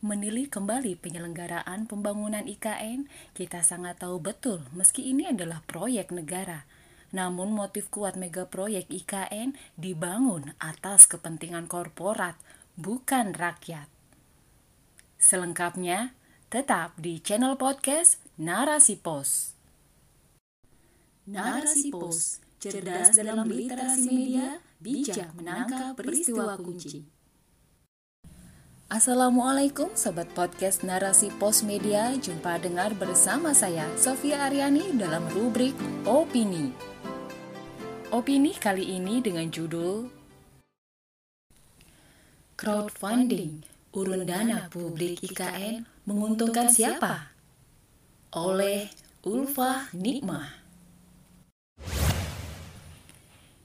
Menilai kembali penyelenggaraan pembangunan IKN, kita sangat tahu betul meski ini adalah proyek negara. Namun motif kuat mega proyek IKN dibangun atas kepentingan korporat, bukan rakyat. Selengkapnya, tetap di channel podcast Narasi Pos. Narasi Pos, cerdas dalam literasi media, bijak menangkap peristiwa kunci. Assalamualaikum Sobat Podcast Narasi Pos Media. Jumpa dengar bersama saya Sofia Aryani dalam rubrik Opini. Opini kali ini dengan judul Crowdfunding Urun dana publik IKN menguntungkan siapa? Oleh Ulfa Nikmah.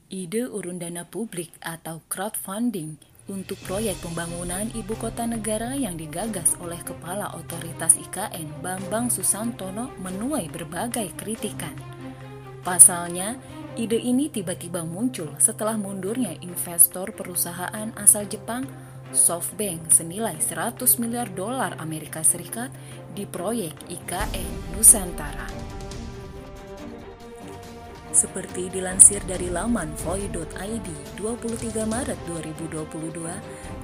Ide urun dana publik atau crowdfunding untuk proyek pembangunan ibu kota negara yang digagas oleh Kepala Otoritas IKN Bambang Susantono menuai berbagai kritikan. Pasalnya, ide ini tiba-tiba muncul setelah mundurnya investor perusahaan asal Jepang SoftBank senilai 100 miliar dolar Amerika Serikat di proyek IKN Nusantara. Seperti dilansir dari laman voy.id 23 Maret 2022,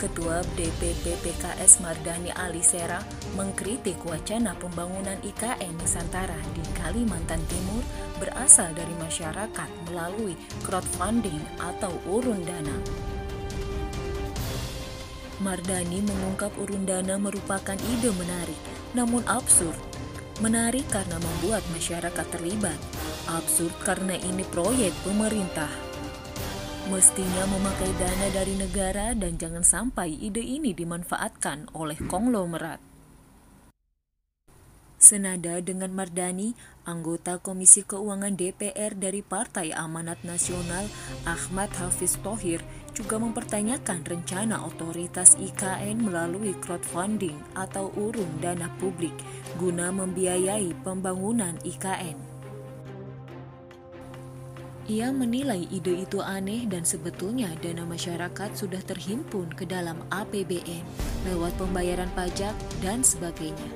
Ketua DPP PKS Mardani Alisera mengkritik wacana pembangunan IKN Nusantara di Kalimantan Timur berasal dari masyarakat melalui crowdfunding atau urun dana. Mardani mengungkap urun dana merupakan ide menarik, namun absurd. Menarik karena membuat masyarakat terlibat, Absurd karena ini proyek pemerintah. Mestinya memakai dana dari negara dan jangan sampai ide ini dimanfaatkan oleh konglomerat. Senada dengan Mardani, anggota Komisi Keuangan DPR dari Partai Amanat Nasional Ahmad Hafiz Tohir juga mempertanyakan rencana otoritas IKN melalui crowdfunding atau urun dana publik guna membiayai pembangunan IKN. Ia menilai ide itu aneh dan sebetulnya dana masyarakat sudah terhimpun ke dalam APBN lewat pembayaran pajak dan sebagainya.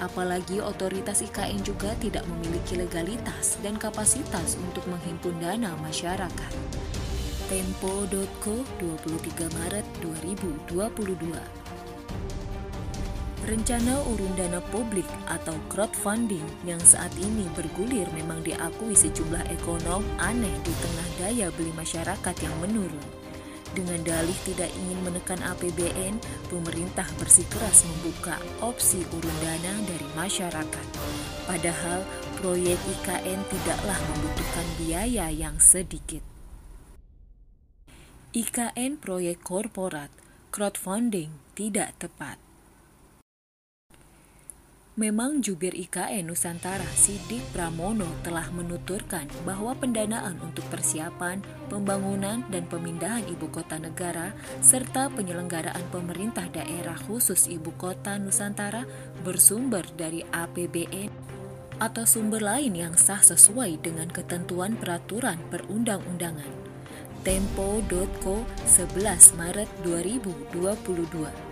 Apalagi otoritas IKN juga tidak memiliki legalitas dan kapasitas untuk menghimpun dana masyarakat. Tempo.co 23 Maret 2022 Rencana urun dana publik atau crowdfunding yang saat ini bergulir memang diakui sejumlah ekonom aneh di tengah daya beli masyarakat yang menurun. Dengan dalih tidak ingin menekan APBN, pemerintah bersikeras membuka opsi urun dana dari masyarakat. Padahal proyek IKN tidaklah membutuhkan biaya yang sedikit. IKN proyek korporat, crowdfunding tidak tepat. Memang jubir IKN Nusantara Sidik Pramono telah menuturkan bahwa pendanaan untuk persiapan, pembangunan, dan pemindahan ibu kota negara serta penyelenggaraan pemerintah daerah khusus ibu kota Nusantara bersumber dari APBN atau sumber lain yang sah sesuai dengan ketentuan peraturan perundang-undangan. Tempo.co 11 Maret 2022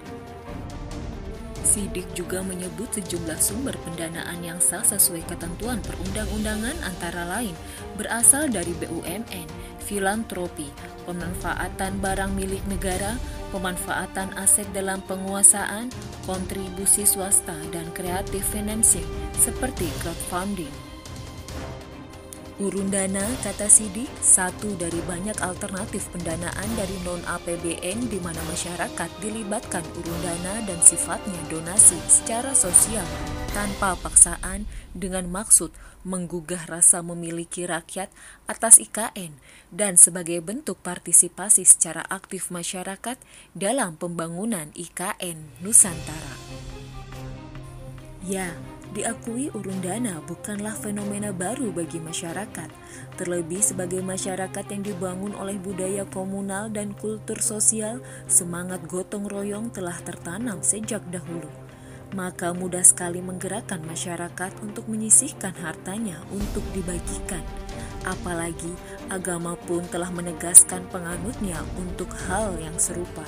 Sidik juga menyebut sejumlah sumber pendanaan yang sah sesuai ketentuan perundang-undangan antara lain berasal dari BUMN, filantropi, pemanfaatan barang milik negara, pemanfaatan aset dalam penguasaan, kontribusi swasta, dan kreatif financing seperti crowdfunding. Urun dana, kata Sidik, satu dari banyak alternatif pendanaan dari non-APBN di mana masyarakat dilibatkan urun dana dan sifatnya donasi secara sosial tanpa paksaan dengan maksud menggugah rasa memiliki rakyat atas IKN dan sebagai bentuk partisipasi secara aktif masyarakat dalam pembangunan IKN Nusantara. Ya, Diakui urun dana bukanlah fenomena baru bagi masyarakat, terlebih sebagai masyarakat yang dibangun oleh budaya komunal dan kultur sosial, semangat gotong royong telah tertanam sejak dahulu. Maka mudah sekali menggerakkan masyarakat untuk menyisihkan hartanya untuk dibagikan. Apalagi agama pun telah menegaskan penganutnya untuk hal yang serupa.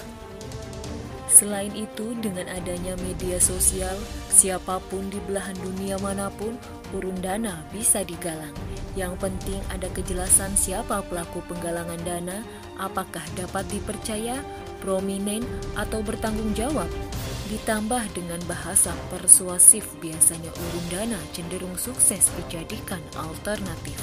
Selain itu, dengan adanya media sosial, siapa pun di belahan dunia mana pun, urun dana bisa digalang. Yang penting ada kejelasan siapa pelaku penggalangan dana, apakah dapat dipercaya, prominent, atau bertanggung jawab. Ditambah dengan bahasa persuasif, biasanya urun dana cenderung sukses dijadikan alternatif.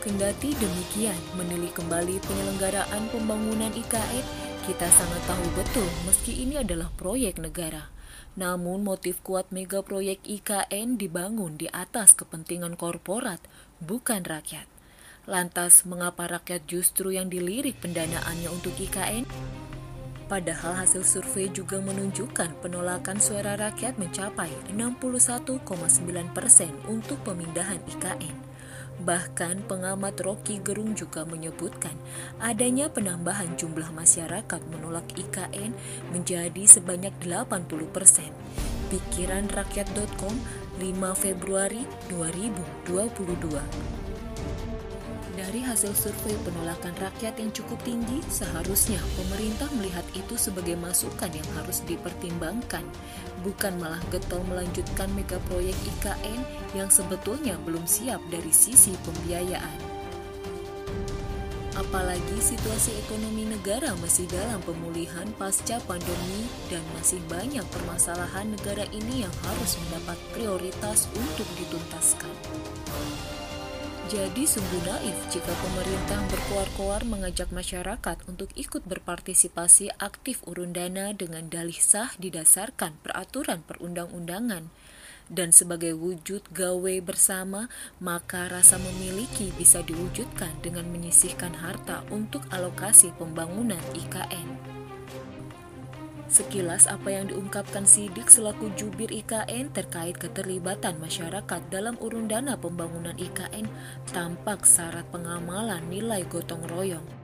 Kendati demikian, menilik kembali penyelenggaraan pembangunan IKN kita sangat tahu betul meski ini adalah proyek negara. Namun motif kuat mega proyek IKN dibangun di atas kepentingan korporat, bukan rakyat. Lantas mengapa rakyat justru yang dilirik pendanaannya untuk IKN? Padahal hasil survei juga menunjukkan penolakan suara rakyat mencapai 61,9 persen untuk pemindahan IKN. Bahkan pengamat Rocky Gerung juga menyebutkan adanya penambahan jumlah masyarakat menolak IKN menjadi sebanyak 80 persen. Pikiran rakyat.com 5 Februari 2022 dari hasil survei penolakan rakyat yang cukup tinggi, seharusnya pemerintah melihat itu sebagai masukan yang harus dipertimbangkan, bukan malah getol melanjutkan mega proyek IKN yang sebetulnya belum siap dari sisi pembiayaan. Apalagi situasi ekonomi negara masih dalam pemulihan pasca pandemi dan masih banyak permasalahan negara ini yang harus mendapat prioritas untuk dituntaskan. Jadi sungguh naif jika pemerintah berkoar-koar mengajak masyarakat untuk ikut berpartisipasi aktif urun dana dengan dalih sah didasarkan peraturan perundang-undangan. Dan sebagai wujud gawe bersama, maka rasa memiliki bisa diwujudkan dengan menyisihkan harta untuk alokasi pembangunan IKN. Sekilas apa yang diungkapkan Sidik selaku jubir IKN terkait keterlibatan masyarakat dalam urun dana pembangunan IKN tampak syarat pengamalan nilai gotong royong.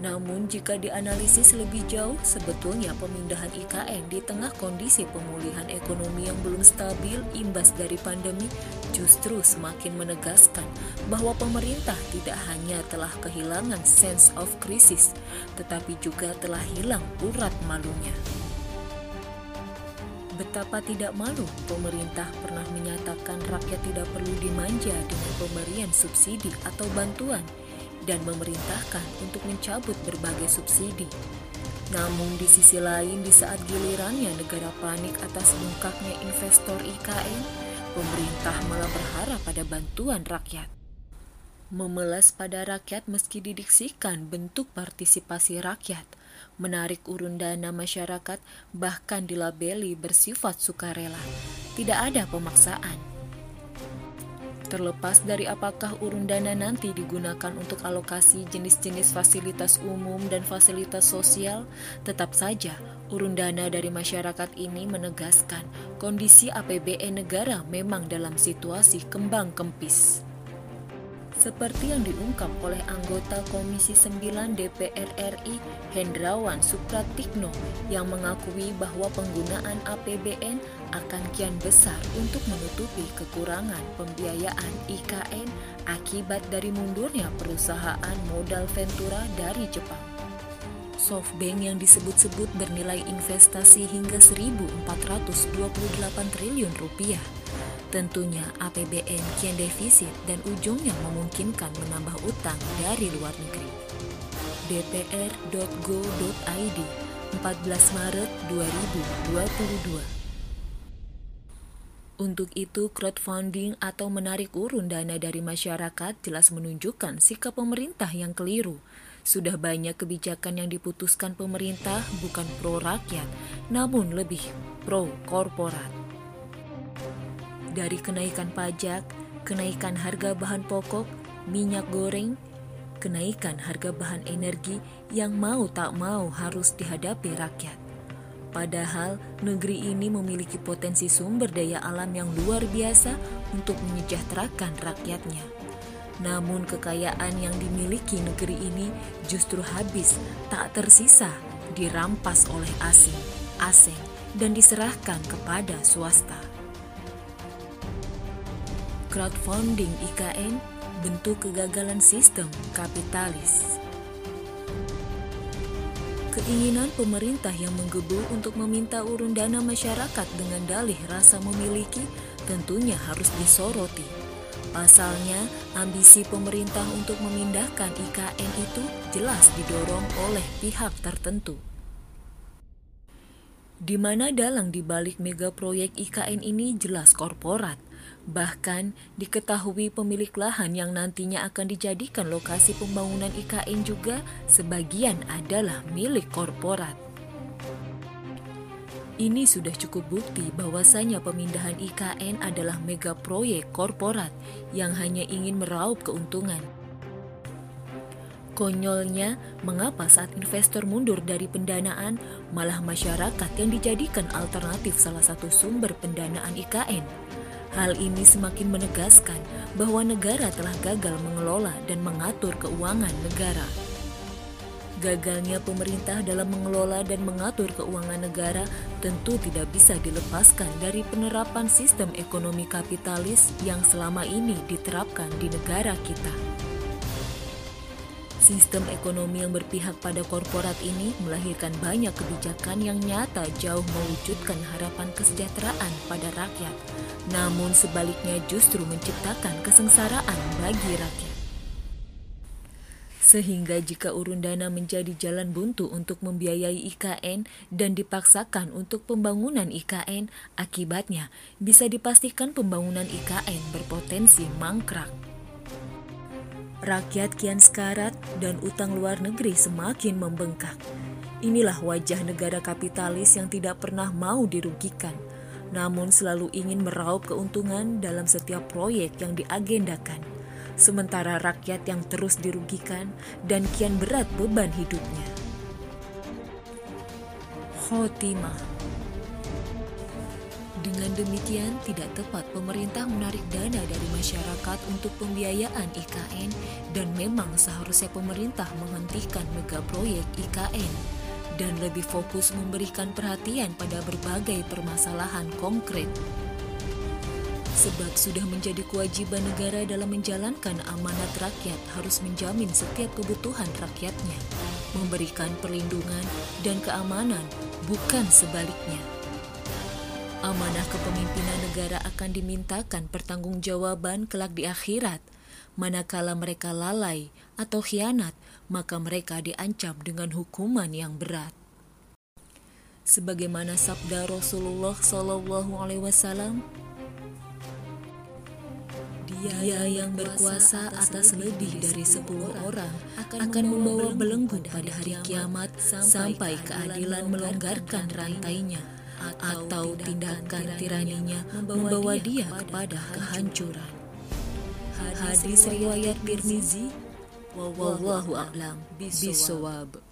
Namun jika dianalisis lebih jauh, sebetulnya pemindahan IKN di tengah kondisi pemulihan ekonomi yang belum stabil imbas dari pandemi justru semakin menegaskan bahwa pemerintah tidak hanya telah kehilangan sense of crisis, tetapi juga telah hilang urat malunya. Betapa tidak malu pemerintah pernah menyatakan rakyat tidak perlu dimanja dengan pemberian subsidi atau bantuan dan memerintahkan untuk mencabut berbagai subsidi. Namun di sisi lain di saat gilirannya negara panik atas bengkaknya investor IKN, pemerintah malah berharap pada bantuan rakyat. Memelas pada rakyat meski didiksikan bentuk partisipasi rakyat, menarik urun dana masyarakat bahkan dilabeli bersifat sukarela. Tidak ada pemaksaan Terlepas dari apakah urun dana nanti digunakan untuk alokasi jenis-jenis fasilitas umum dan fasilitas sosial, tetap saja urun dana dari masyarakat ini menegaskan kondisi APBN negara memang dalam situasi kembang kempis seperti yang diungkap oleh anggota Komisi 9 DPR RI Hendrawan Supratikno yang mengakui bahwa penggunaan APBN akan kian besar untuk menutupi kekurangan pembiayaan IKN akibat dari mundurnya perusahaan modal Ventura dari Jepang. Softbank yang disebut-sebut bernilai investasi hingga 1.428 triliun rupiah Tentunya APBN kian defisit dan ujungnya memungkinkan menambah utang dari luar negeri. dpr.go.id 14 Maret 2022 untuk itu, crowdfunding atau menarik urun dana dari masyarakat jelas menunjukkan sikap pemerintah yang keliru. Sudah banyak kebijakan yang diputuskan pemerintah bukan pro rakyat, namun lebih pro korporat dari kenaikan pajak, kenaikan harga bahan pokok, minyak goreng, kenaikan harga bahan energi yang mau tak mau harus dihadapi rakyat. Padahal negeri ini memiliki potensi sumber daya alam yang luar biasa untuk menyejahterakan rakyatnya. Namun kekayaan yang dimiliki negeri ini justru habis, tak tersisa, dirampas oleh asing, asing, dan diserahkan kepada swasta crowdfunding IKN bentuk kegagalan sistem kapitalis. Keinginan pemerintah yang menggebu untuk meminta urun dana masyarakat dengan dalih rasa memiliki tentunya harus disoroti. Pasalnya, ambisi pemerintah untuk memindahkan IKN itu jelas didorong oleh pihak tertentu. Di mana dalang dibalik mega proyek IKN ini jelas korporat. Bahkan diketahui pemilik lahan yang nantinya akan dijadikan lokasi pembangunan IKN juga sebagian adalah milik korporat. Ini sudah cukup bukti bahwasanya pemindahan IKN adalah mega proyek korporat yang hanya ingin meraup keuntungan. Konyolnya, mengapa saat investor mundur dari pendanaan, malah masyarakat yang dijadikan alternatif salah satu sumber pendanaan IKN? Hal ini semakin menegaskan bahwa negara telah gagal mengelola dan mengatur keuangan negara. Gagalnya pemerintah dalam mengelola dan mengatur keuangan negara tentu tidak bisa dilepaskan dari penerapan sistem ekonomi kapitalis yang selama ini diterapkan di negara kita. Sistem ekonomi yang berpihak pada korporat ini melahirkan banyak kebijakan yang nyata jauh mewujudkan harapan kesejahteraan pada rakyat, namun sebaliknya justru menciptakan kesengsaraan bagi rakyat. Sehingga jika urun dana menjadi jalan buntu untuk membiayai IKN dan dipaksakan untuk pembangunan IKN, akibatnya bisa dipastikan pembangunan IKN berpotensi mangkrak. Rakyat kian sekarat dan utang luar negeri semakin membengkak. Inilah wajah negara kapitalis yang tidak pernah mau dirugikan, namun selalu ingin meraup keuntungan dalam setiap proyek yang diagendakan sementara rakyat yang terus dirugikan dan kian berat beban hidupnya. Khotimah dengan demikian, tidak tepat pemerintah menarik dana dari masyarakat untuk pembiayaan IKN dan memang seharusnya pemerintah menghentikan mega proyek IKN dan lebih fokus memberikan perhatian pada berbagai permasalahan konkret Sebab sudah menjadi kewajiban negara dalam menjalankan amanat rakyat harus menjamin setiap kebutuhan rakyatnya, memberikan perlindungan dan keamanan, bukan sebaliknya. Amanah kepemimpinan negara akan dimintakan pertanggungjawaban kelak di akhirat. Manakala mereka lalai atau khianat, maka mereka diancam dengan hukuman yang berat. Sebagaimana sabda Rasulullah Shallallahu Alaihi Wasallam dia yang berkuasa atas lebih dari sepuluh orang akan membawa belenggu pada hari kiamat sampai keadilan melonggarkan rantainya atau tindakan tiraninya membawa dia kepada kehancuran. Hadis riwayat Tirmizi, wallahu a'lam bisawab.